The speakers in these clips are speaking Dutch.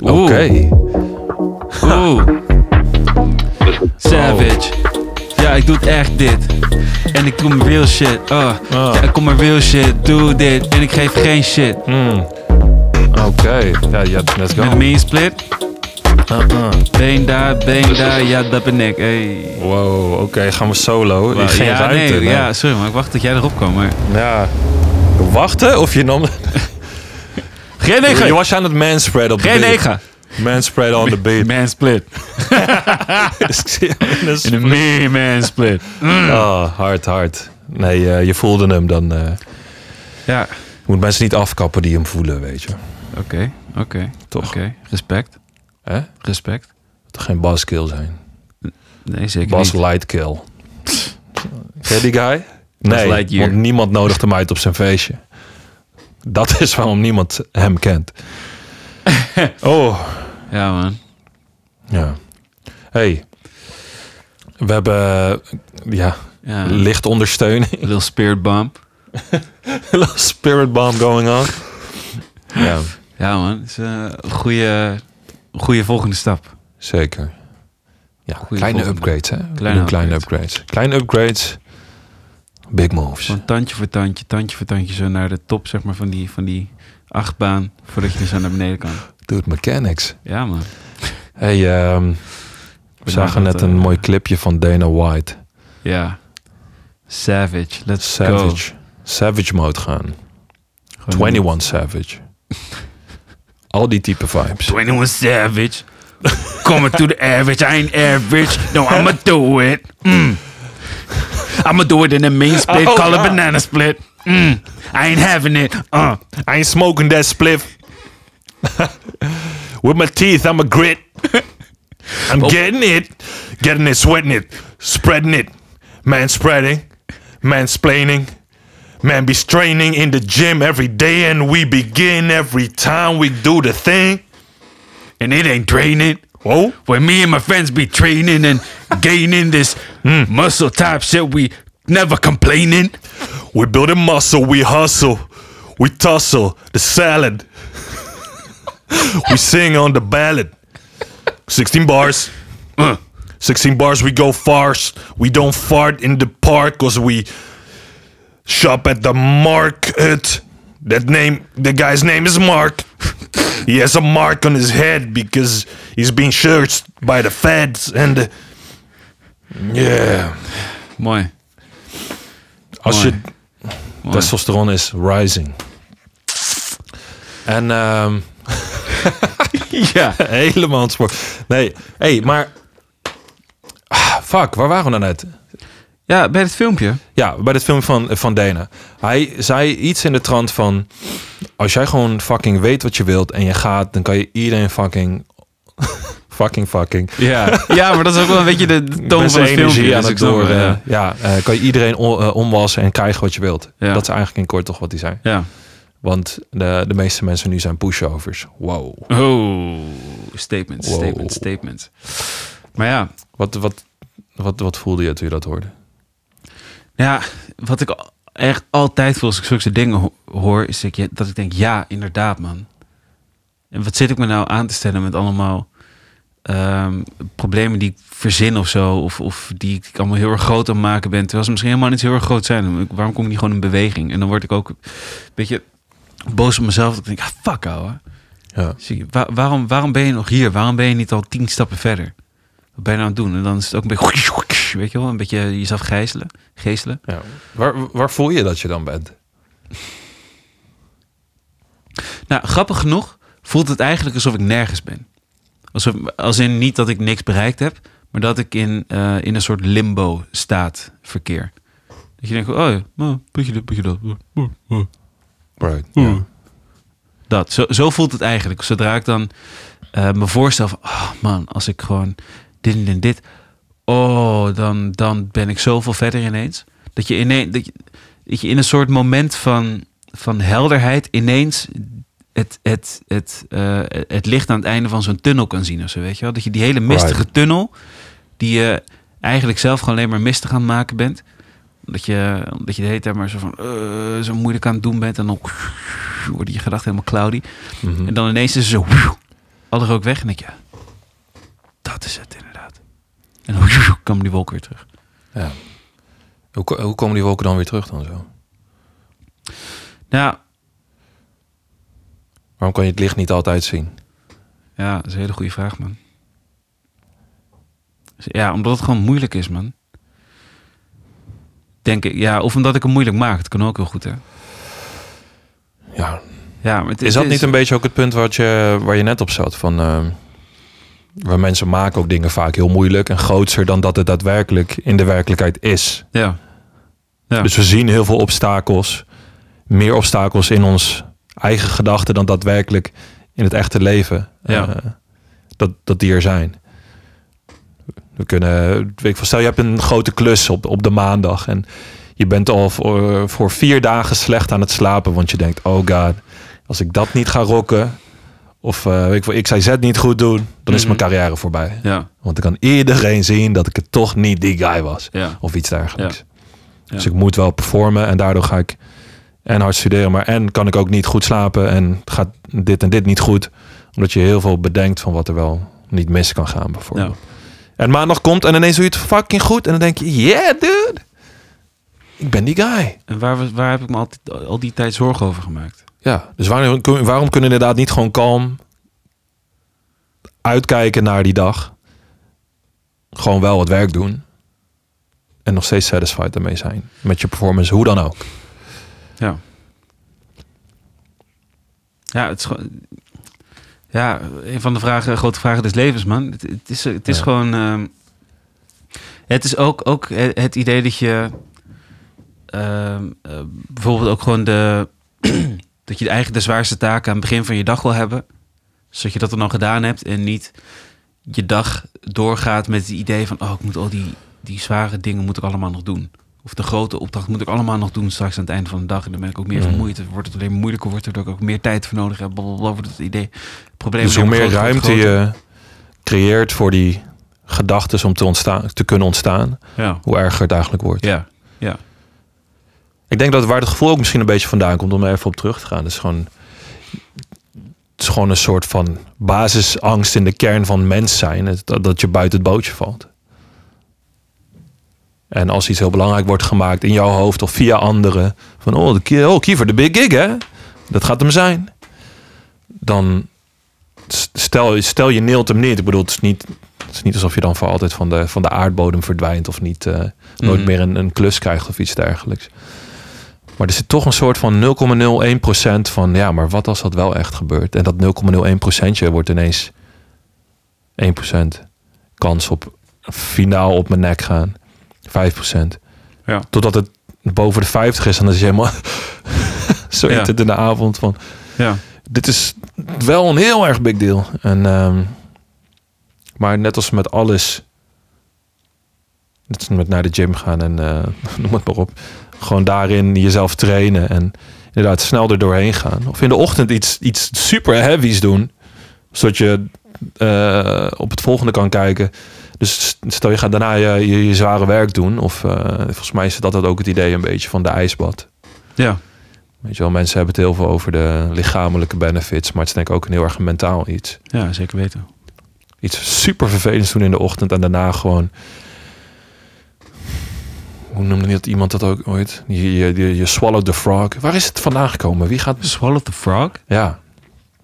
Oké. Oeh. Savage. Ja, ik doe het echt dit. En ik doe real shit. Oh. Ah. Ja, ik kom mijn real shit. Doe dit. En ik geef geen shit. Hmm. Oké. Ja, ja, let's go. Met me split. Uh-uh. Been daar, been daar. Ja, dat ben ik. Hey. Wow, oké, gaan we solo. Wauw, Geen ja, ruimte. nee, ja, sorry, maar ik wacht tot jij erop komt. Maar... Ja. Wachten of je nam... Geen Je negen. was aan het manspread op de Geen beat. negen. Manspread on the beat. Man split. Ik zie hem in een In een me man split. Oh, hard, hard. Nee, eh, je voelde hem dan. eh, Ja. je moet mensen niet afkappen die hem voelen, weet je. Oké, oké. Toch? Oké, respect. Hè? Respect. Het geen buskill zijn. Nee, zeker Bas niet. Lightkill. Ken je die guy? Nee, want niemand nodigt hem uit op zijn feestje. Dat is waarom niemand hem kent. oh, Ja, man. ja. Hey, we hebben eh, ja, Ja. licht ondersteuning. Little spirit bomb. Little spirit bomb going on. Ja, Ja, man. Het is eh, een goede, goede volgende stap. zeker. Ja, Goeie kleine volgende. upgrades, hè? Kleine kleine upgrades. Kleine upgrades, big moves. Van tandje voor tandje, tandje voor tandje zo naar de top, zeg maar, van die, van die achtbaan. Voordat je er zo naar beneden kan. Dude, mechanics. Ja, man. Hey, ehm, we zagen net een eh, mooi clipje van Dana White. Ja. Savage. Let's go. Savage. Savage mode gaan. Gewoon 21 Savage. Al die type vibes. 21 Savage. Coming to the average. I ain't average. No, I'ma do it. Mm. I'ma do it in a main split. Oh, call it ja. banana split. Mm. I ain't having it. Uh. I ain't smoking that spliff. With my teeth, I'm a grit. I'm getting it. Getting it, sweating it, spreading it. Man spreading, mansplaining. Man be straining in the gym every day and we begin every time we do the thing. And it ain't draining. Whoa. When me and my friends be training and gaining this muscle type shit, we never complaining. We building muscle, we hustle, we tussle, the salad. we sing on the ballad. 16 bars. Uh. 16 bars, we go fast. We don't fart in the park cause we shop at the market. That name, the guy's name is Mark. he has a mark on his head because he's being searched by the feds and the... Yeah. Mooi. Als Mooi. je Mooi. testosteron is rising. En ehm Ja. helemaal sport. Nee, hey, maar ah, fuck, waar waren we nou net? Ja, bij het filmpje. Ja, bij dit film van, van Dana. Hij zei iets in de trant van... Als jij gewoon fucking weet wat je wilt en je gaat... dan kan je iedereen fucking... fucking fucking... Ja. ja, maar dat is ook wel een beetje de toon van het filmpje. energie aan dus het door... het, eh, ja. ja, eh, kan je iedereen on- eh, omwassen en krijgen wat je wilt. Ja. Dat is eigenlijk in kort toch wat hij zei. ja. Want de, de meeste mensen nu zijn pushovers. Wow. Oh, statements, Wow. statements, statements. Maar ja, Wat, wat, wat, wat voelde je toen je dat hoorde? Ja, wat ik echt altijd voel als ik zulke dingen ho- hoor, is dat, dat ik denk, ja, inderdaad, man. En wat zit ik me nou aan te stellen met allemaal ehm, problemen die ik verzin of zo, of, of die ik allemaal heel erg groot aan het maken ben, terwijl ze misschien helemaal niet heel erg groot zijn. Waarom kom ik niet gewoon in beweging? En dan word ik ook een beetje boos op mezelf. Dat ik denk, ah, fuck, ouwe. Ja. Zie je, wa- waarom, waarom ben je nog hier? Waarom ben je niet al tien stappen verder? Wat ben je nou aan het doen? En dan is het ook een beetje, weet je wel, een beetje jezelf gijzelen, geestelen. ja. Waar, waar voel je dat je dan bent? Nou, grappig genoeg voelt het eigenlijk alsof ik nergens ben. Alsof, als in niet dat ik niks bereikt heb, maar dat ik in, eh, in een soort limbo staat verkeer. Dat je denkt, oh ja, nou, beetje dit, beetje dat. Right. Ja. Dat, zo, zo voelt het eigenlijk. Zodra ik dan eh, me voorstel van, oh man, als ik gewoon dit en dit oh, dan, dan ben ik zoveel verder ineens. Dat je, ineens, dat je, dat je in een soort moment van, van helderheid ineens het, het, het, eh, het licht aan het einde van zo'n tunnel kan zien of zo, weet je wel? Dat je die hele mistige Right. tunnel, die je eigenlijk zelf gewoon alleen maar mistig aan het maken bent, dat je, dat je de hele tijd maar zo van eh, zo moeilijk aan het doen bent en dan worden je gedachten helemaal cloudy. Mhm. En dan ineens is het zo alle rook weg en denk je, ja, dat is het. En dan komen die wolken weer terug. Ja. Hoe, hoe komen die wolken dan weer terug dan zo? Ja, Waarom kan je het licht niet altijd zien? ja, dat is een hele goede vraag, man. Dus Ja, omdat het gewoon moeilijk is, man. Denk ik, ja, of omdat ik hem moeilijk maak. Dat kan ook heel goed, hè. Ja, Ja, maar het is dat het niet een beetje ook het punt wat je, waar je net op zat? Van, eh, waar mensen maken ook dingen vaak heel moeilijk en grootser dan dat het daadwerkelijk in de werkelijkheid is. Ja, Ja. Dus we zien heel veel obstakels, meer obstakels in ons eigen gedachten dan daadwerkelijk in het echte leven. Ja. eh, dat, dat die er zijn. We kunnen, weet ik stel je hebt een grote klus op, op de maandag en je bent al voor, voor vier dagen slecht aan het slapen, want je denkt, oh god, als ik dat niet ga rocken, of eh, weet ik, veel, ik zei Z niet goed doen, dan is Mhm. mijn carrière voorbij. ja, Want dan kan iedereen zien dat ik het toch niet die guy was. ja. Of iets dergelijks. Ja. Dus ik moet wel performen en daardoor ga ik en hard studeren, maar en kan ik ook niet goed slapen en gaat dit en dit niet goed. Omdat je heel veel bedenkt van wat er wel niet mis kan gaan bijvoorbeeld. En maandag komt en ineens doe je het fucking goed en dan denk je, yeah dude, ik ben die guy. En waar, waar heb ik me altijd al die tijd zorgen over gemaakt? Ja, dus waarom, waarom kunnen we inderdaad niet gewoon kalm uitkijken naar die dag? Gewoon wel het werk doen. En nog steeds satisfied ermee zijn. Met je performance, hoe dan ook. Ja. Ja, het is gewoon... Ja, een van de vragen, grote vragen des levens, man. Het, het is, het is Ja. gewoon... ehm, het is ook, ook het het idee dat je... ehm, eh, bijvoorbeeld ook gewoon de... dat je de eigen de zwaarste taken aan het begin van je dag wil hebben. Zodat je dat dan al gedaan hebt en niet je dag doorgaat met het idee van... oh, ik moet al die, die zware dingen moet ik allemaal nog doen. Of de grote opdracht moet ik allemaal nog doen straks aan het einde van de dag. En dan ben ik ook meer Mhm. vermoeid. Dan wordt het alleen moeilijker, wordt er ook meer tijd voor nodig heb. Blablabla, wordt het idee. Probleem Dus hoe meer ruimte je creëert voor die gedachten om te, ontstaan, te kunnen ontstaan, Ja, hoe erger het eigenlijk wordt. ja. Ik denk dat waar het gevoel ook misschien een beetje vandaan komt, om er even op terug te gaan, is gewoon, het is gewoon een soort van basisangst in de kern van mens zijn, dat, dat je buiten het bootje valt. En als iets heel belangrijk wordt gemaakt in jouw hoofd of via anderen, van oh, de oh Kiefer, de big gig hè, dat gaat hem zijn. Dan stel, stel je neelt hem niet. Ik bedoel, het is niet, het is niet alsof je dan voor altijd van de, van de aardbodem verdwijnt of niet, eh, nooit Mhm. meer een, een klus krijgt of iets dergelijks. Maar er zit toch een soort van 0,01% van, ja, maar wat als dat wel echt gebeurt? En dat 0,01% wordt ineens 1% kans op finaal op mijn nek gaan. 5%. Ja. Totdat het boven de 50 is en dan is je helemaal zo Ja. in het in de avond van, ja. dit is wel een heel erg big deal. En, ehm, maar net als met alles, net als met naar de gym gaan en eh, noem het maar op, gewoon daarin jezelf trainen en inderdaad snel er doorheen gaan. Of in de ochtend iets, iets super heavies doen, zodat je eh, op het volgende kan kijken. Dus stel je gaat daarna je, je, je zware werk doen, of eh, volgens mij is dat ook het idee een beetje van de ijsbad. ja. Weet je wel, mensen hebben het heel veel over de lichamelijke benefits, maar het is denk ik ook een heel erg mentaal iets. Ja, zeker weten. Iets super vervelends doen in de ochtend en daarna gewoon. Hoe noemde dat iemand dat ook ooit? Je, je, je, je swallowed the frog. Waar is het vandaan gekomen? Wie gaat. Swallow the frog? Ja,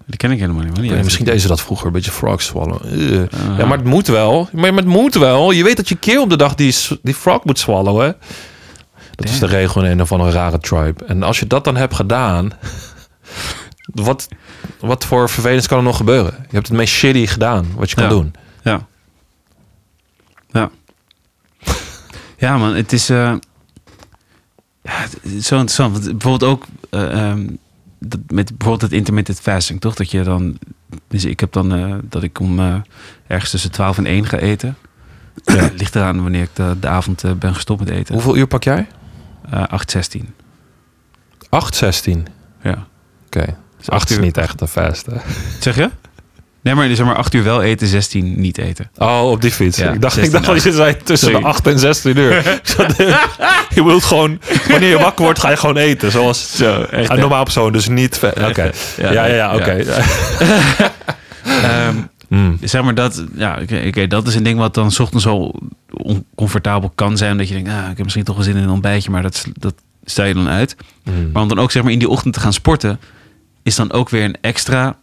Die ken ik helemaal niet. nee, misschien deden ze dat vroeger, een beetje frog swallow. Aha. Ja, maar het moet wel. Maar het moet wel. Je weet dat je keer op de dag die, die frog moet swallowen. Dat is de regel in een van een rare tribe. En als je dat dan hebt gedaan... wat, wat voor vervelends kan er nog gebeuren? Je hebt het meest shitty gedaan wat je kan doen. Ja. Ja. Ja, man, het is, eh, ja, het is zo interessant. Want bijvoorbeeld ook ehm, dat met bijvoorbeeld het intermittent fasting, toch? Dat je dan, dus ik heb dan eh, dat ik om ergens tussen 12 en 1 ga eten. Ja. Ligt eraan wanneer ik de, de avond ben gestopt met eten. Hoeveel uur pak jij? Eh 8, 16. 8, 16. Ja. Oké. Dus 8 is niet echt een fast. hè? Zeg je? Nee, maar zeg maar 8 uur wel eten, 16 niet eten. Oh, op die fiets. Ja, ik dacht, ik 16 dacht dat je zei tussen Sorry. de 8 en 16 uur. Je wilt gewoon, wanneer je wakker wordt, ga je gewoon eten. Zoals Zo, echt. een normaal persoon, dus niet. Oké. Ja, ja, ja, oké. Ehm, Mm. zeg maar dat, ja, oké, dat is een ding wat dan 's ochtends zo oncomfortabel kan zijn. Dat je denkt, ah, ik heb misschien toch wel zin in een ontbijtje, maar dat, dat stel je dan uit. Mm. Maar om dan ook zeg maar in die ochtend te gaan sporten, is dan ook weer een extra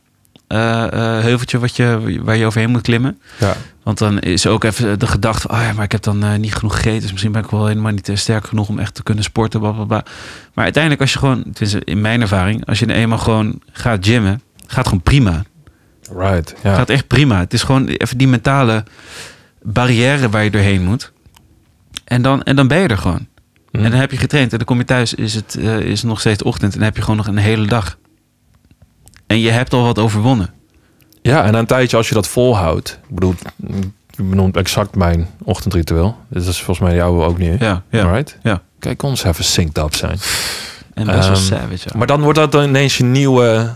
heuveltje wat je, waar je overheen moet klimmen. Ja. Want dan is ook even de gedachte van, oh ja, maar ik heb dan eh, niet genoeg gegeten. Dus misschien ben ik wel helemaal niet eh, sterk genoeg om echt te kunnen sporten. Maar uiteindelijk als je gewoon, in mijn ervaring, als je eenmaal gewoon gaat gymmen, gaat gewoon prima. Right. Ja. Gaat echt prima. Het is gewoon even die mentale barrière waar je doorheen moet. En dan, en dan ben je er gewoon. Mm. En dan heb je getraind en dan kom je thuis, is het eh, is nog steeds ochtend. En dan heb je gewoon nog een hele dag. En je hebt al wat overwonnen. Ja, en na een tijdje als je dat volhoudt. Ik bedoel, je benoemt exact mijn ochtendritueel. Dit is volgens mij jou ook niet. Ja, ja. Right? Ja. Kijk ons even synced up zijn. En best wel Ehm, savage. ja. Maar dan wordt dat dan ineens je nieuwe...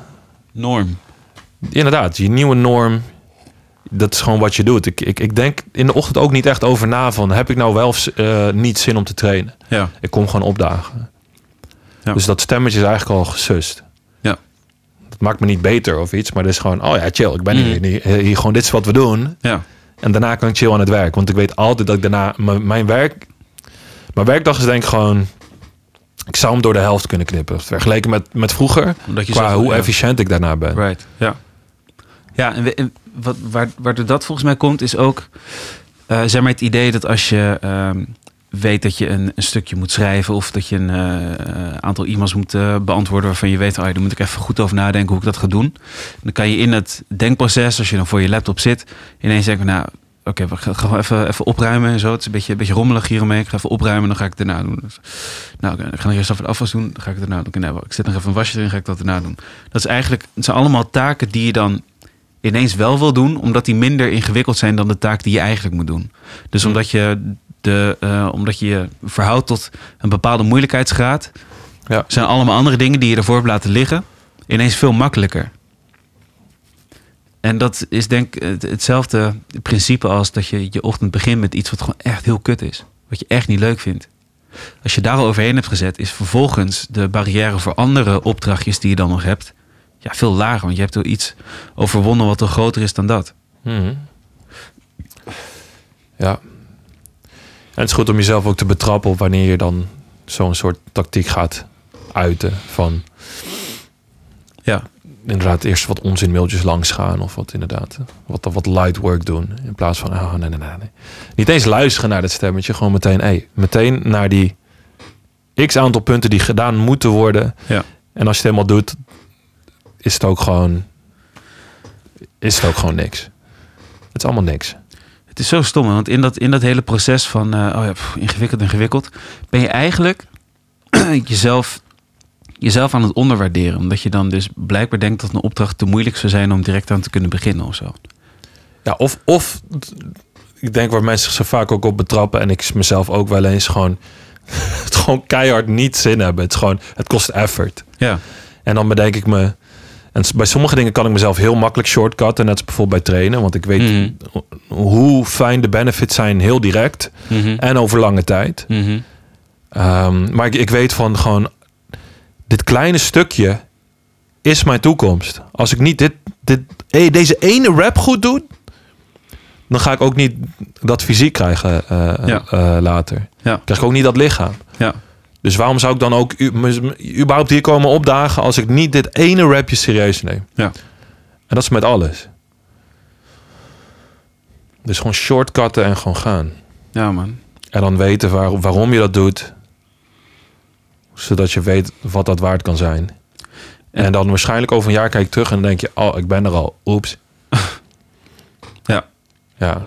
Norm. Inderdaad, je nieuwe norm. Dat is gewoon wat je doet. Ik, ik, ik denk in de ochtend ook niet echt over na van... heb ik nou wel eh, niet zin om te trainen? Ja. Ik kom gewoon opdagen. Ja. Dus dat stemmetje is eigenlijk al gesust. Dat maakt me niet beter of iets. Maar het is gewoon... oh ja, chill. Ik ben Mhm. hier, hier, gewoon... dit is wat we doen. Ja. En daarna kan ik chill aan het werk. Want ik weet altijd dat ik daarna... Mijn, werk... Mijn werkdag is denk ik gewoon... Ik zou hem door de helft kunnen knippen. Vergeleken met, met vroeger. Omdat je Qua hoe ja. efficiënt ik daarna ben. Right. Ja. Ja, en, we- en wat, waar, waardoor dat volgens mij komt, is ook eh, zeg maar het idee dat als je ehm, weet dat je een, een stukje moet schrijven of dat je een eh, aantal e-mails moet eh, beantwoorden waarvan je weet, oh, daar moet ik even goed over nadenken hoe ik dat ga doen. Dan kan je in het denkproces, als je dan voor je laptop zit, ineens denken, nou, oké, we gaan gewoon even, even opruimen en zo. Het is een beetje, een beetje rommelig hieromheen. Ik ga even opruimen, dan ga ik het daarna doen. Dus, nou, ik ga nog eerst even de afwas doen, dan ga ik het daarna doen. Nou, ik zet nog even een wasje erin, ga ik dat daarna doen. Dat is eigenlijk, het zijn allemaal taken die je dan ineens wel wil doen, omdat die minder ingewikkeld zijn dan de taak die je eigenlijk moet doen. Dus Hm. omdat je de, eh, omdat je je verhoudt tot een bepaalde moeilijkheidsgraad, Ja. zijn allemaal andere dingen die je ervoor hebt laten liggen, ineens veel makkelijker. En dat is denk ik het- hetzelfde principe als dat je je ochtend begint met iets wat gewoon echt heel kut is. Wat je echt niet leuk vindt. Als je daar al overheen hebt gezet, is vervolgens de barrière voor andere opdrachtjes die je dan nog hebt, ja, veel lager. Want je hebt er iets overwonnen wat toch groter is dan dat. Mhm. Ja. En het is goed om jezelf ook te betrappen op wanneer je dan zo'n soort tactiek gaat uiten. Van Ja, inderdaad eerst wat onzin mailtjes langs gaan. Of wat inderdaad, wat, wat light work doen. In plaats van, oh nee, nee, nee, nee. Niet eens luisteren naar dat stemmetje. Gewoon meteen, hey, meteen naar die x aantal punten die gedaan moeten worden. ja. En als je het helemaal doet, is het ook gewoon, is het ook gewoon niks. Het is allemaal niks. Het is zo stom, want in dat, in dat hele proces van eh, oh ja, pff, ingewikkeld, ingewikkeld, ben je eigenlijk jezelf, jezelf aan het onderwaarderen. Omdat je dan dus blijkbaar denkt dat een opdracht te moeilijk zou zijn om direct aan te kunnen beginnen of zo. Ja, of, of ik denk waar mensen zich zo vaak ook op betrappen en ik mezelf ook wel eens gewoon het gewoon keihard niet zin hebben. Het is gewoon, het kost effort. Ja, En dan bedenk ik me, en bij sommige dingen kan ik mezelf heel makkelijk shortcutten, net als bijvoorbeeld bij trainen, want ik weet Mhm. hoe fijn de benefits zijn, heel direct Mhm. en over lange tijd. Mhm. Ehm, maar ik, ik weet van gewoon, dit kleine stukje is mijn toekomst. Als ik niet dit, dit, eh, deze ene rap goed doe, dan ga ik ook niet dat fysiek krijgen eh, Ja. eh, later. Ja. Krijg ik ook niet dat lichaam. ja, Dus waarom zou ik dan ook überhaupt hier komen opdagen als ik niet dit ene rapje serieus neem? ja. En dat is met alles. Dus gewoon shortcutten en gewoon gaan. Ja, man. En dan weten waar, waarom je dat doet. Zodat je weet wat dat waard kan zijn. En- En dan waarschijnlijk over een jaar kijk je terug en dan denk je... Oh, ik ben er al. Oeps. Ja. Ja.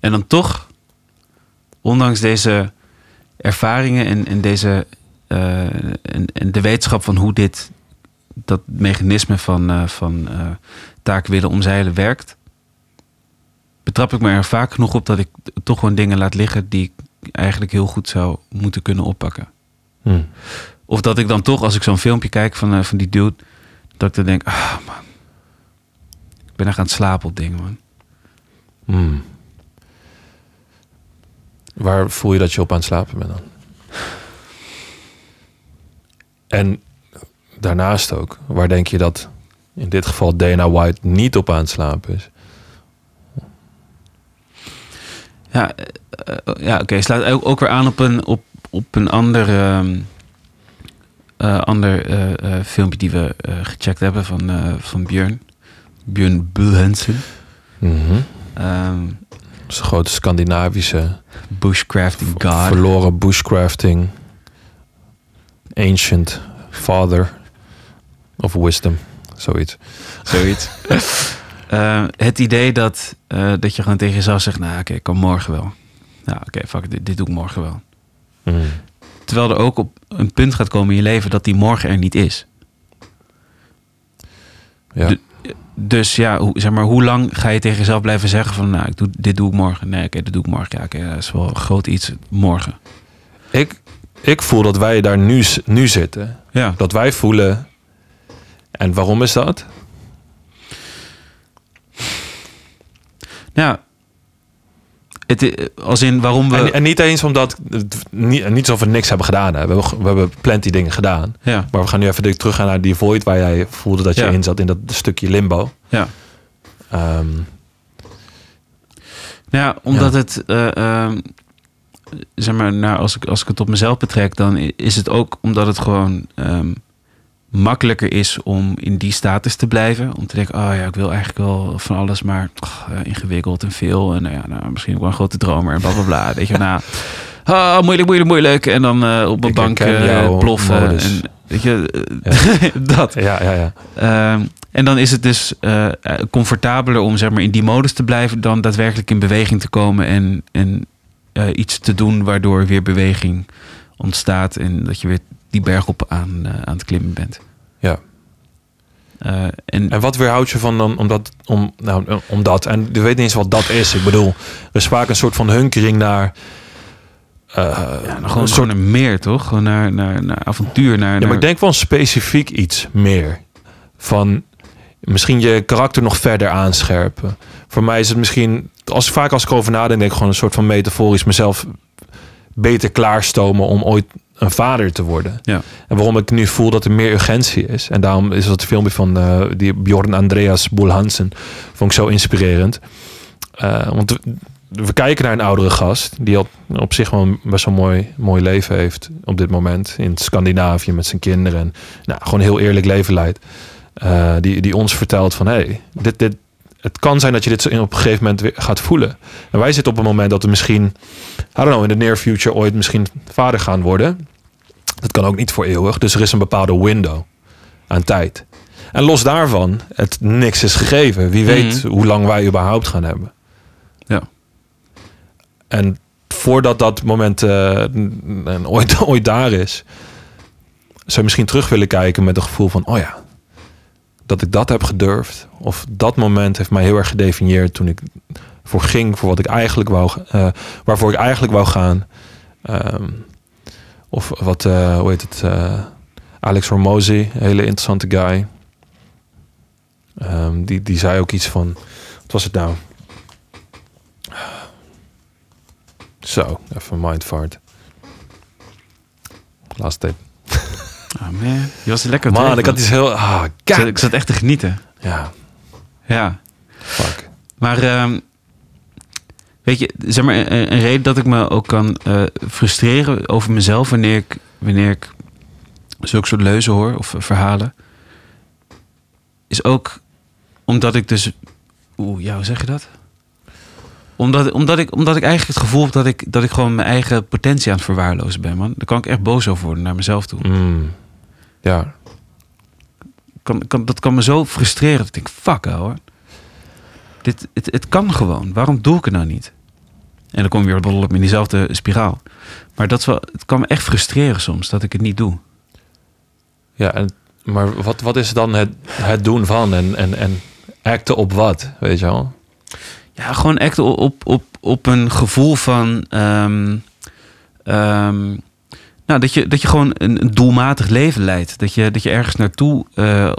En dan toch, ondanks deze ervaringen en, en deze eh, en, en de wetenschap van hoe dit dat mechanisme van, eh, van eh, taken willen omzeilen werkt, betrap ik me er vaak genoeg op dat ik toch gewoon dingen laat liggen die ik eigenlijk heel goed zou moeten kunnen oppakken. Hm. Of dat ik dan toch, als ik zo'n filmpje kijk van, van die dude, dat ik dan denk, ah man, ik ben echt aan het slapen op dingen, man. Hm. Waar voel je dat je op aan het slapen bent dan? En daarnaast ook, waar denk je dat in dit geval Dana White niet op aan het slapen is. Ja, eh, eh, ja oké. Slaat ook, ook weer aan op een, op, op een ander, eh, ander eh, eh, filmpje die we gecheckt hebben van, van Björn. Björn Bulhensen. Mhm. Ehm, is een grote Scandinavische bushcrafting god. verloren bushcrafting ancient father of wisdom, zoiets. Zoiets. Eh, het idee dat, eh, dat je gewoon tegen jezelf zegt... nou oké, ik kan morgen wel. Nou oké, fuck, dit, dit doe ik morgen wel. Mhm. Terwijl er ook op een punt gaat komen in je leven... dat die morgen er niet is. Ja. De- Dus ja, hoe, zeg maar, hoe lang ga je tegen jezelf blijven zeggen van... nou, ik doe, dit doe ik morgen. Nee, oké, dit doe ik morgen. Ja, oké, dat is wel een groot iets morgen. Ik, ik voel dat wij daar nu, nu zitten. Ja, Dat wij voelen. En waarom is dat? ja. Het, als in waarom we... En, en niet eens omdat. Niet, niet alsof we niks hebben gedaan. Hè. We, hebben, we hebben plenty dingen gedaan. ja, Maar we gaan nu even teruggaan naar die void waar jij voelde dat je Ja. in zat. In dat stukje limbo. ja. Ehm, Ja, omdat het, eh, ehm, zeg maar, nou, als, ik, als ik het op mezelf betrek, dan is het ook omdat het gewoon ehm, makkelijker is om in die status te blijven. Om te denken, oh ja, ik wil eigenlijk wel van alles, maar eh, ingewikkeld en veel. En nou ja, nou, misschien ook wel een grote dromer en bla bla bla. Weet je, nou, ah, moeilijk, moeilijk, moeilijk. En dan eh, op een Ik bank eh, ploffen. modus. En, weet je, dat. ja, ja, ja. Ehm, en dan is het dus comfortabeler om zeg maar, in die modus te blijven dan daadwerkelijk in beweging te komen en, en iets te doen waardoor weer beweging ontstaat en dat je weer die berg op aan, eh, aan het klimmen bent. Ja. Eh, en, En wat weerhoudt je van dan, om, dat, om, nou, om dat? En je weet niet eens wat dat is. Ik bedoel, er is vaak een soort van hunkering naar. eh, ja, nou, een gewoon, soort gewoon een meer, toch? Gewoon naar, naar, naar avontuur. Naar, Ja, naar- maar ik denk wel specifiek iets meer. Van misschien je karakter nog verder aanscherpen. Voor mij is het misschien, als vaak als ik erover nadenk, denk ik gewoon een soort van metaforisch mezelf beter klaarstomen om ooit een vader te worden. Ja. En waarom ik nu voel dat er meer urgentie is. En daarom is dat filmpje van eh, die Bjorn Andreas Boel Hansen vond ik zo inspirerend. Eh, want we, we kijken naar een oudere gast die al op zich wel een best wel mooi, mooi leven heeft op dit moment in Scandinavië met zijn kinderen en nou, gewoon een heel eerlijk leven leidt. Eh, die, die ons vertelt van hey, dit, dit, het kan zijn dat je dit op een gegeven moment weer gaat voelen. En wij zitten op een moment dat we misschien, don't know, in de near future ooit misschien vader gaan worden. Dat kan ook niet voor eeuwig. Dus er is een bepaalde window aan tijd. En los daarvan, het niks is gegeven. Wie weet Mhm. hoe lang wij überhaupt gaan hebben. Ja. En voordat dat moment eh, ooit, ooit daar is, zou je misschien terug willen kijken met een gevoel van, oh ja, dat ik dat heb gedurfd. Of dat moment heeft mij heel erg gedefinieerd toen ik voor ging, voor wat ik eigenlijk wou, eh, waarvoor ik eigenlijk wou gaan. Ehm, of wat, eh, hoe heet het? eh, Alex Hormozy, hele interessante guy. Ehm, die, die zei ook iets van, wat was het nou? Zo, even mindfart. Laatste tip. Ah, man, je was lekker Man, terug, ik had iets heel... Ah, ik, zat, ik zat echt te genieten. Ja, Ja. fuck. Maar ehm, weet je, zeg maar, een, een reden dat ik me ook kan eh, frustreren over mezelf wanneer ik, wanneer ik zulke soort leuzen hoor of eh, verhalen, is ook omdat ik dus. Oeh, ja, hoe zeg je dat? Omdat, omdat, ik, omdat ik eigenlijk het gevoel heb dat ik, dat ik gewoon mijn eigen potentie aan het verwaarlozen ben, man. Daar kan ik echt boos over worden naar mezelf toe. Mm. Ja, Kan, kan, dat kan me zo frustreren. Dat ik denk, fuck hoor. Dit, het, het kan gewoon. Waarom doe ik het nou niet? En dan kom je weer op in diezelfde spiraal. Maar dat is wel, het kan me echt frustreren soms dat ik het niet doe. ja en, maar wat, wat is dan het, het doen van en, en, en acten op wat, weet je wel? Ja, gewoon op, op, op, op een gevoel van. ehm, ehm, nou, dat je, dat je gewoon een, een doelmatig leven leidt. Dat je, dat je ergens naartoe eh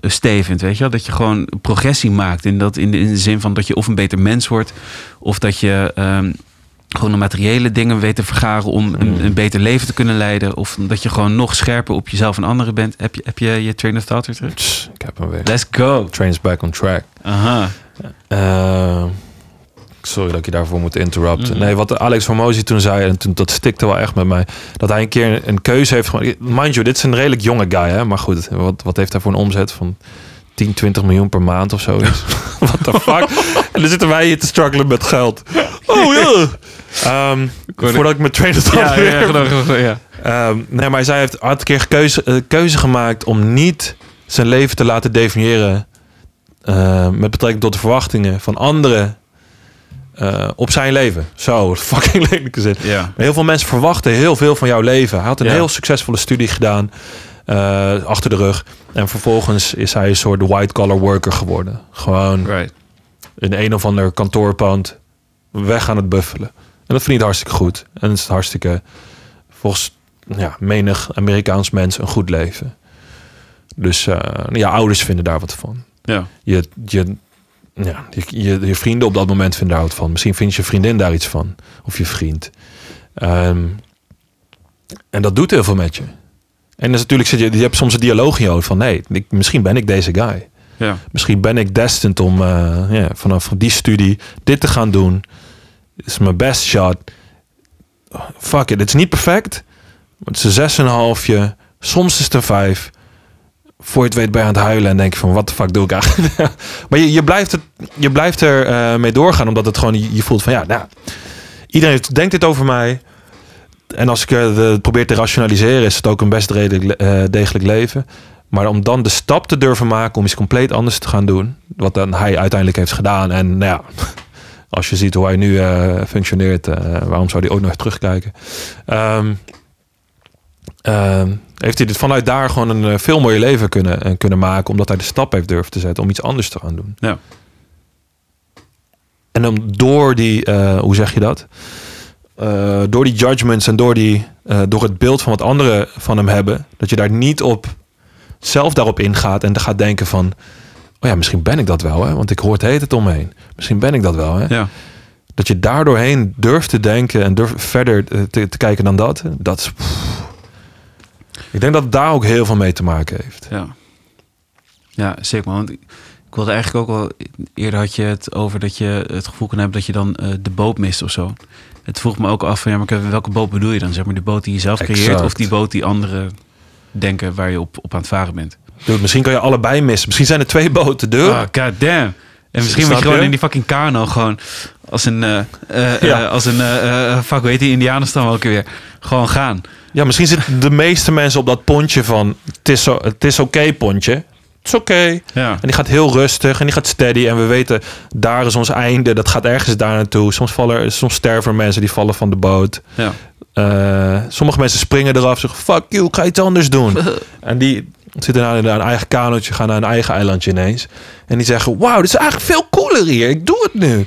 stevend, weet je wel? Dat je gewoon progressie maakt. In, dat, in, de, in de zin van dat je of een beter mens wordt... of dat je ehm, gewoon de materiële dingen weet te vergaren... om een, een beter leven te kunnen leiden. Of dat je gewoon nog scherper op jezelf en anderen bent. Heb je heb je, je train of thought weer terug? Ik heb hem weer. Let's go. Trains back on track. Aha. Eh, sorry dat ik je daarvoor moet interrupten. Mhm. Nee, wat Alex Hormozy toen zei, en toen, dat stikte wel echt met mij. Dat hij een keer een, keuze heeft gemaakt. Mind you, dit is een redelijk jonge guy, hè? Maar goed, wat, wat heeft hij voor een omzet van 10, 20 miljoen per maand of zoiets? What the fuck? en dan zitten wij hier te struggelen met geld. Oh ja! Ehm, voordat ik mijn trainer Ja, ja, ja. Ehm, nee, maar zij heeft een keer keuze, eh, keuze gemaakt om niet zijn leven te laten definiëren eh, met betrekking tot de verwachtingen van anderen eh, op zijn leven. Zo, fucking lelijke zin. Heel veel mensen verwachten heel veel van jouw leven. Hij had een heel succesvolle studie gedaan eh, achter de rug. En vervolgens is hij een soort white-collar worker geworden. Gewoon Right. in een of ander kantoorpand weg aan het buffelen. En dat verdient hartstikke goed. En het is hartstikke, volgens ja, menig Amerikaans mens, een goed leven. Dus eh, ja, ouders vinden daar wat van. Ja. Je, je, ja, je, je, je vrienden op dat moment vinden daar wat van. Misschien vindt je vriendin daar iets van. Of je vriend. Ehm, en dat doet heel veel met je. En dus natuurlijk zit je, je hebt soms een dialoog in je hoofd van... nee, ik, misschien ben ik deze guy. Ja. Misschien ben ik destined om eh, vanaf die studie dit te gaan doen. Dit is mijn best shot. Fuck it, het is niet perfect. Maar het is een zes en een halfje. Soms is het een vijf. Voor je het weet je aan het huilen en denk je van... wat de fuck doe ik eigenlijk? maar je, je, blijft het, je blijft er eh, mee doorgaan. Omdat het gewoon, je, voelt van ja, nou... Iedereen denkt dit over mij. En als ik het eh, probeer te rationaliseren... is het ook een best redelijk, eh, degelijk leven. Maar om dan de stap te durven maken om iets compleet anders te gaan doen. Wat dan hij uiteindelijk heeft gedaan. En nou ja, als je ziet hoe hij nu functioneert, waarom zou hij ook nog terugkijken? Ehm, ehm, heeft hij dit vanuit daar gewoon een eh, veel mooier leven kunnen, eh, kunnen maken. Omdat hij de stap heeft durven te zetten om iets anders te gaan doen. Ja. En dan door die, eh, hoe zeg je dat? Door die judgments en door, die, door het beeld van wat anderen van hem hebben. Dat je daar niet op zelf daarop ingaat en dan gaat denken van... Oh ja, misschien ben ik dat wel, hè? want ik hoor het heet het omheen. Misschien ben ik dat wel, hè? Ja. Dat je daardoorheen durft te denken en durft verder te, te kijken dan dat. Dat is... pff. Ik denk dat het daar ook heel veel mee te maken heeft. Ja. Ja, zeker. Want ik ik wilde eigenlijk ook wel... Eerder had je het over dat je het gevoel kan hebben dat je dan eh, de boot mist of zo. Het vroeg me ook af van ja, maar welke boot bedoel je dan? Zeg maar de boot die je zelf creëert Exact. of die boot die anderen denken waar je op, op aan het varen bent? Dude, misschien kan je allebei missen. Misschien zijn er twee boten. Dude. Ah, god damn. En misschien Snap moet je gewoon in die fucking kano gewoon als een, eh, eh, Ja. eh, als een, fuck, heet die Indianenstam ook weer? Gewoon gaan. Ja, misschien zitten de meeste mensen op dat pontje van... Het is, zo, het is oké, pontje. Het is oké. Ja. En die gaat heel rustig en die gaat steady. En we weten, daar is ons einde. Dat gaat ergens daar naartoe. Soms, vallen, soms sterven er mensen die vallen van de boot. Ja. Sommige mensen springen eraf. Zeggen, fuck you, ik ga iets anders doen. en die zitten nou in een eigen kanootje. Gaan naar een eigen eilandje ineens. En die zeggen, wauw, dit is eigenlijk veel cooler hier. Ik doe het nu.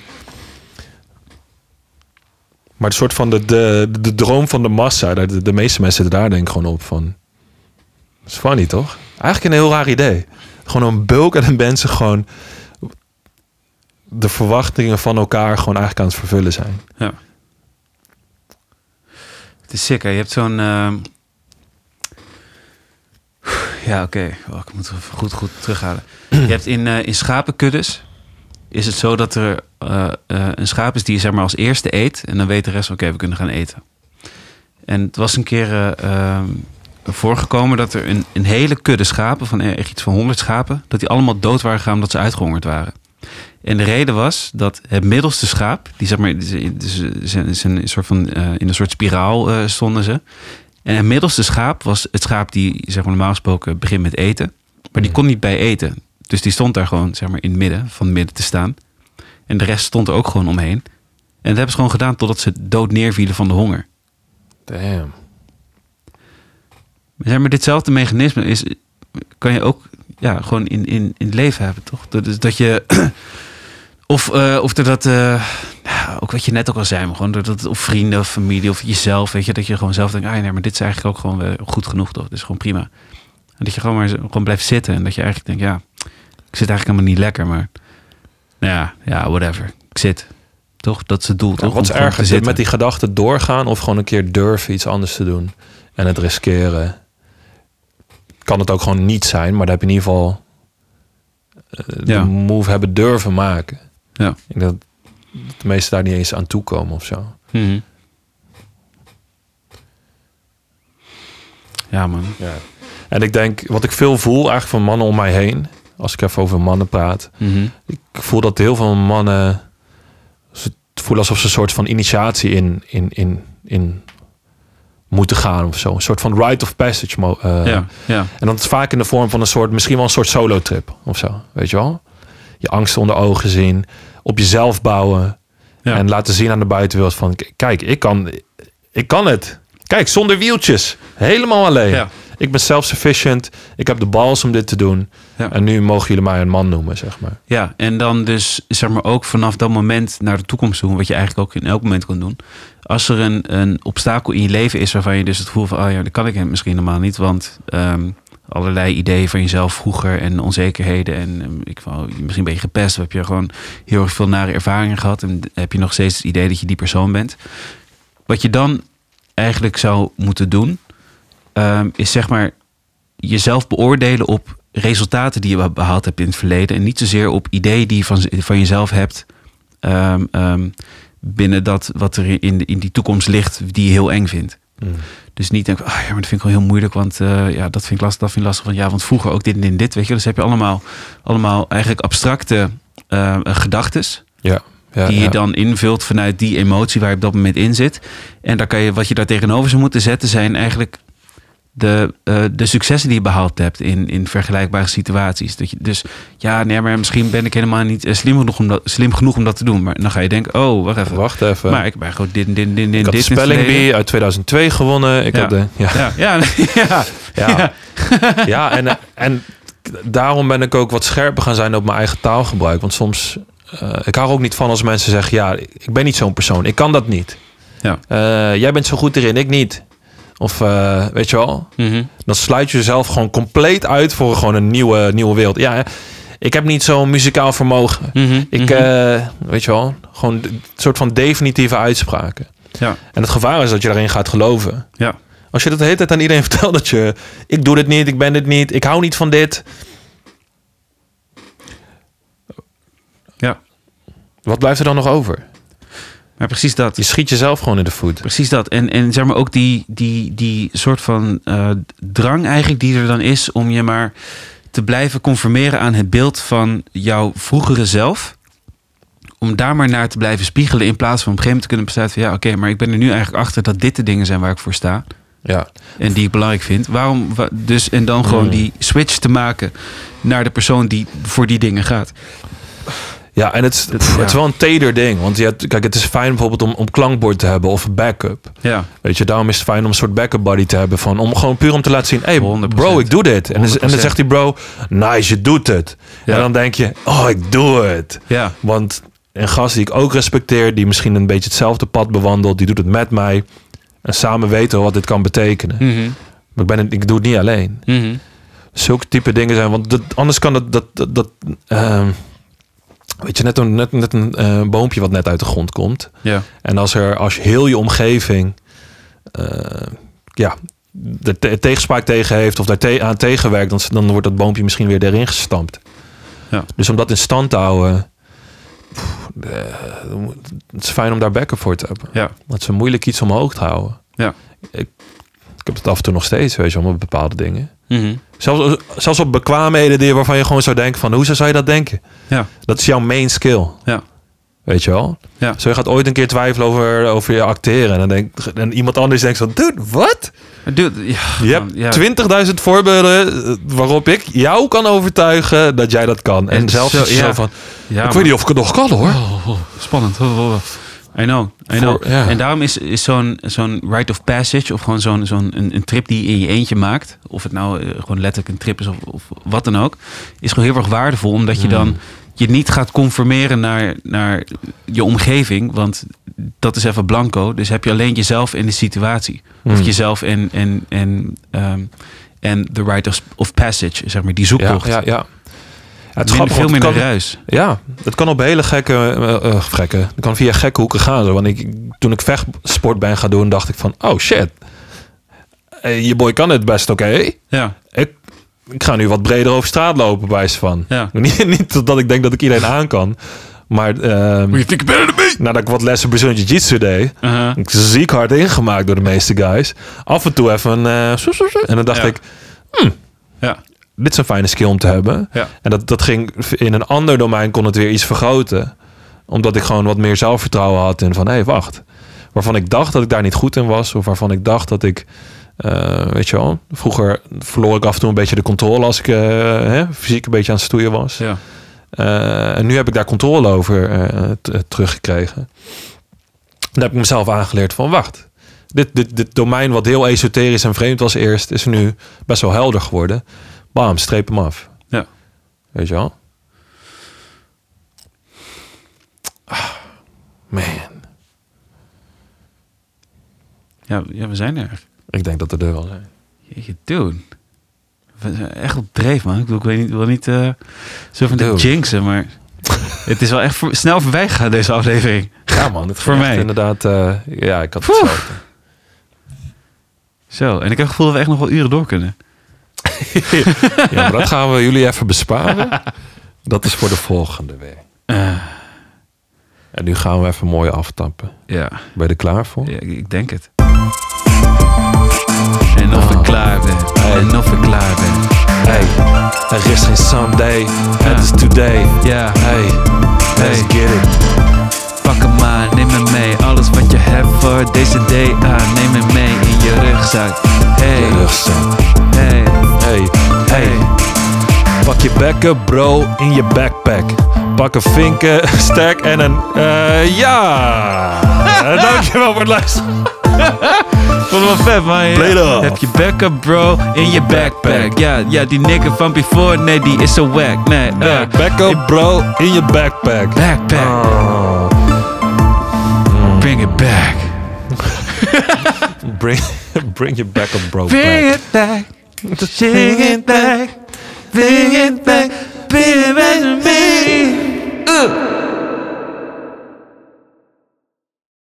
Maar de soort van de, de, de droom van de massa. daar- De, de meeste mensen zitten daar denk gewoon op van... Dat is funny, toch? Eigenlijk een heel raar idee. Gewoon een bulk aan de mensen gewoon... de verwachtingen van elkaar gewoon eigenlijk aan het vervullen zijn. Ja. Het is sick? Je hebt zo'n... ehm, Ja, oké. Wacht, ik moet goed, goed terughalen. Je hebt in, eh, in schapenkuddes... is het zo dat er eh, eh, een schaap is die zeg maar als eerste eet... en dan weet de rest, oké, we kunnen gaan eten. En het was een keer eh, ehm, voorgekomen dat er een, een hele kudde schapen... van eh, echt iets van 100 schapen... dat die allemaal dood waren gegaan omdat ze uitgehongerd waren. En de reden was dat het middelste schaap, die zeg maar, ze- een soort van, eh, in een soort spiraal eh, stonden ze. En het middelste schaap was het schaap die, zeg maar, normaal gesproken begint met eten. Maar die kon niet bij eten. Dus die stond daar gewoon, zeg maar, in het midden, van het midden te staan. En de rest stond er ook gewoon omheen. En dat hebben ze gewoon gedaan totdat ze dood neervielen van de honger. Damn. Zeg maar, ditzelfde mechanisme is, kan je ook ja, gewoon in, in, in het leven hebben, toch? Dat, is dat je. Of, eh, of er dat. eh, ook wat je net ook al zei, maar gewoon dat, dat of vrienden of familie of jezelf, weet je, dat je gewoon zelf denkt, ah nee, maar dit is eigenlijk ook gewoon goed genoeg, toch? Dit is gewoon prima. En dat je gewoon maar gewoon blijft zitten en dat je eigenlijk denkt, ja, ik zit eigenlijk helemaal niet lekker, maar nou ja, ja, whatever. Ik zit. Toch? Dat is het doel, toch? wat is erger, met die gedachten doorgaan of gewoon een keer durven iets anders te doen en het riskeren? Kan het ook gewoon niet zijn, maar dan heb je in ieder geval eh, Ja. de move hebben durven maken. Ja. Ik denk dat de meesten daar niet eens aan toekomen of zo. Mhm. Ja, man. Ja. En ik denk, wat ik veel voel eigenlijk van mannen om mij heen, als ik even over mannen praat, Mhm. ik voel dat heel veel mannen ze voelen alsof ze een soort van initiatie in, in, in, in moeten gaan of zo. Een soort van rite of passage. eh, ja, ja. En dat is vaak in de vorm van een soort, misschien wel een soort solo trip of zo. Weet je wel? Je angst onder ogen zien, op jezelf bouwen Ja. en laten zien aan de buitenwereld van, kijk, ik kan, ik kan het. Kijk, zonder wieltjes, helemaal alleen. Ja. Ik ben self-sufficient. Ik heb de balls om dit te doen. Ja. En nu mogen jullie mij een man noemen, zeg maar. Ja, en dan dus zeg maar ook vanaf dat moment naar de toekomst toe, wat je eigenlijk ook in elk moment kan doen. Als er een, een obstakel in je leven is waarvan je dus het gevoel van, oh ja, dat kan ik misschien helemaal niet, want ehm, allerlei ideeën van jezelf vroeger en onzekerheden en ehm, ik oh, misschien ben je gepest, heb je gewoon heel erg veel nare ervaringen gehad en heb je nog steeds het idee dat je die persoon bent. Wat je dan eigenlijk zou moeten doen, ehm, is zeg maar jezelf beoordelen op resultaten die je behaald hebt in het verleden. En niet zozeer op ideeën die je van, van jezelf hebt. ehm, binnen dat wat er in, in die toekomst ligt, die je heel eng vindt. Dus niet denken, ah ja, maar dat vind ik wel heel moeilijk, want eh, ja, dat vind ik lastig, dat vind ik lastig. Want ja, want vroeger ook dit en dit, en dit, weet je. Dus heb je allemaal, allemaal eigenlijk abstracte eh gedachtes Ja. ja die je ja. dan invult vanuit die emotie waar je op dat moment in zit. En daar kan je, wat je daar tegenover zou moeten zetten, zijn eigenlijk de, eh, de successen die je behaald hebt in, in vergelijkbare situaties. Dat je, dus ja, nee, maar misschien ben ik helemaal niet eh, slim genoeg, om dat, slim genoeg om dat te doen. Maar dan ga je denken, oh, wacht even. Wacht even. Maar ik ben gewoon dit dit dit en ik had de dit het Spelling. Bee uit 2002 gewonnen. Ik Ja. had de, ja. Ja, ja, ja, Ja. Ja, en, en daarom ben ik ook wat scherper gaan zijn op mijn eigen taalgebruik. Want soms, eh, ik hou er ook niet van als mensen zeggen, ja, ik ben niet zo'n persoon. Ik kan dat niet. Ja. Jij bent zo goed erin, ik niet. Of eh, weet je wel, Mhm. dan sluit je jezelf gewoon compleet uit voor gewoon een nieuwe, nieuwe wereld. Ja, ik heb niet zo'n muzikaal vermogen. Mhm. Ik, Mhm. eh, weet je wel, gewoon een soort van definitieve uitspraken. ja, En het gevaar is dat je daarin gaat geloven. ja, Als je dat de hele tijd aan iedereen vertelt dat je... Ik doe dit niet, ik ben dit niet, ik hou niet van dit. ja. Wat blijft er dan nog over? Maar precies dat. Je schiet jezelf gewoon in de voet. Precies dat. En, en zeg maar ook die, die, die soort van eh, drang eigenlijk die er dan is om je maar te blijven conformeren aan het beeld van jouw vroegere zelf. Om daar maar naar te blijven spiegelen in plaats van op een gegeven moment te kunnen besluiten van ja oké, maar ik ben er nu eigenlijk achter dat dit de dingen zijn waar ik voor sta. Ja. En die ik belangrijk vind. Waarom? wa- Dus, en dan gewoon Mm. die switch te maken naar de persoon die voor die dingen gaat. Ja, en het, pff, het is wel een teder ding. Want je hebt, kijk, het is fijn bijvoorbeeld om, om klankbord te hebben of backup. Ja, Weet je, daarom is het fijn om een soort backup buddy te hebben. Van, om gewoon puur om te laten zien, hey 100%. bro, ik doe dit. En, dan- en dan 100%. zegt die bro, nice, je doet het. Ja. En dan denk je, oh, ik doe het. ja, Want een gast die ik ook respecteer, die misschien een beetje hetzelfde pad bewandelt, die doet het met mij. En samen weten we wat dit kan betekenen. Mhm. Maar ik, ben, ik doe het niet alleen. Mhm. Zulke type dingen zijn, want dat, anders kan dat, dat, dat, dat ehm, weet je, net een, net, net een eh, boompje wat net uit de grond komt. ja, En als er, als je heel je omgeving, eh, ja, er te- tegenspraak tegen heeft of daar te- aan tegenwerkt, dan, dan wordt dat boompje misschien weer erin gestampt. Ja. Dus om dat in stand te houden, pff, eh, het is fijn om daar backup voor te hebben. ja, Want het is een moeilijk iets omhoog te houden. Ja. Ik, ik heb het af en toe nog steeds, weet je met bepaalde dingen. Mhm. Zelfs, zelfs op bekwaamheden die, waarvan je gewoon zou denken van, hoe zou je dat denken? ja, Dat is jouw main skill. Ja. Weet je wel? Ja. Zo je gaat ooit een keer twijfelen over, over je acteren. En, dan denk, en iemand anders denkt van, dude, wat? Dude, ja, Je ja. hebt 20.000 voorbeelden eh, waarop ik jou kan overtuigen dat jij dat kan. En, En zelfs zo- zo van, ik weet niet of ik het nog kan hoor. Oh, oh, spannend. Oh, oh, oh. I know, I know. Voor- ja. En daarom is, is zo'n zo'n rite of passage... of gewoon zo'n zo'n een, een trip die je in je eentje maakt... of het nou eh, gewoon letterlijk een trip is of, of wat dan ook... is gewoon heel erg waardevol. Omdat je dan je niet gaat conformeren naar, naar je omgeving. Want dat is even blanco. Dus heb je alleen jezelf en de situatie. Of Hmm. jezelf en, en, en, ehm, en de rite of, of passage, zeg maar. Die Ja, zoektocht. ja, ja. Het Minder- grappig, veel het minder kan- ruis. Ja, het kan op hele gekke, eh, gekke, het kan via gekke hoeken gaan. Zo. Want ik, toen ik vechtsport ben gaan doen, dacht ik van, oh shit, Eh, je boy kan het best oké. Ja, Ik, ik ga nu wat breder over straat lopen, bij wijze van. Ja. Niet, niet dat ik denk dat ik iedereen aan kan. Maar ehm, nadat ik wat lessen Brazilian Jiu-Jitsu deed... Uh-huh. ik ziek hard ingemaakt door de meeste guys. Af en toe even een... soe. en dan dacht Ja. ik, Ja. Dit is een fijne skill om te hebben. Ja. En dat, dat ging in een ander domein kon het weer iets vergroten. Omdat ik gewoon wat meer zelfvertrouwen had in van hé, hey, wacht. Waarvan ik dacht dat ik daar niet goed in was. Of waarvan ik dacht dat ik, eh, weet je wel, vroeger verloor ik af en toe een beetje de controle als ik eh, hè, fysiek een beetje aan het stoeien was. Ja. Eh, en nu heb ik daar controle over teruggekregen. Dan heb ik mezelf aangeleerd van wacht. Dit, dit, dit domein wat heel esoterisch en vreemd was eerst, is nu best wel helder geworden. Bam, streep hem af. Ja. Weet je wel? Ah, man, Ja, ja, we zijn er. ik denk dat we er wel zijn. Jeetje, dude. We zijn echt op dreef, man. Ik, bedoel, ik weet niet, wil niet eh, zo van de jinxen, maar het is wel echt voor- snel voorbij gegaan, deze aflevering. Ja man, het Voor mij. inderdaad. eh, ja, ik had hetzelfde. Zo, en ik heb het gevoel dat we echt nog wel uren door kunnen. Ja, maar dat gaan we jullie even besparen. Dat is voor de volgende week. Eh, En nu gaan we even mooi aftappen. ja, Ben je er klaar voor? ja, ik, denk het. En of ik Oh. klaar ben. Hey. En of ik klaar ben. Hey, er is geen Sunday, het is today. Ja, Hey, let's Hey. get it. pak hem maar, neem me mee. Alles wat je hebt voor deze day aan. Neem me mee in je rugzak. Hey, Rugzak. hey, Hey, hey. Pak je bekken, bro, in je backpack. Pak een vinken, stack en een... eh ja! Eh, Dankjewel voor het luisteren. Vond het wel vet, man. Heb je backup, bro, in je backpack. Ja, ja, die nigger van before, nee, die is zo wack. Nee, uh, Backup, bro, in je backpack. backpack. Oh. Bring it back. Bring, bring your backup, bro, Bring back. it back. Just it back, thinking back, baby, me. Uh.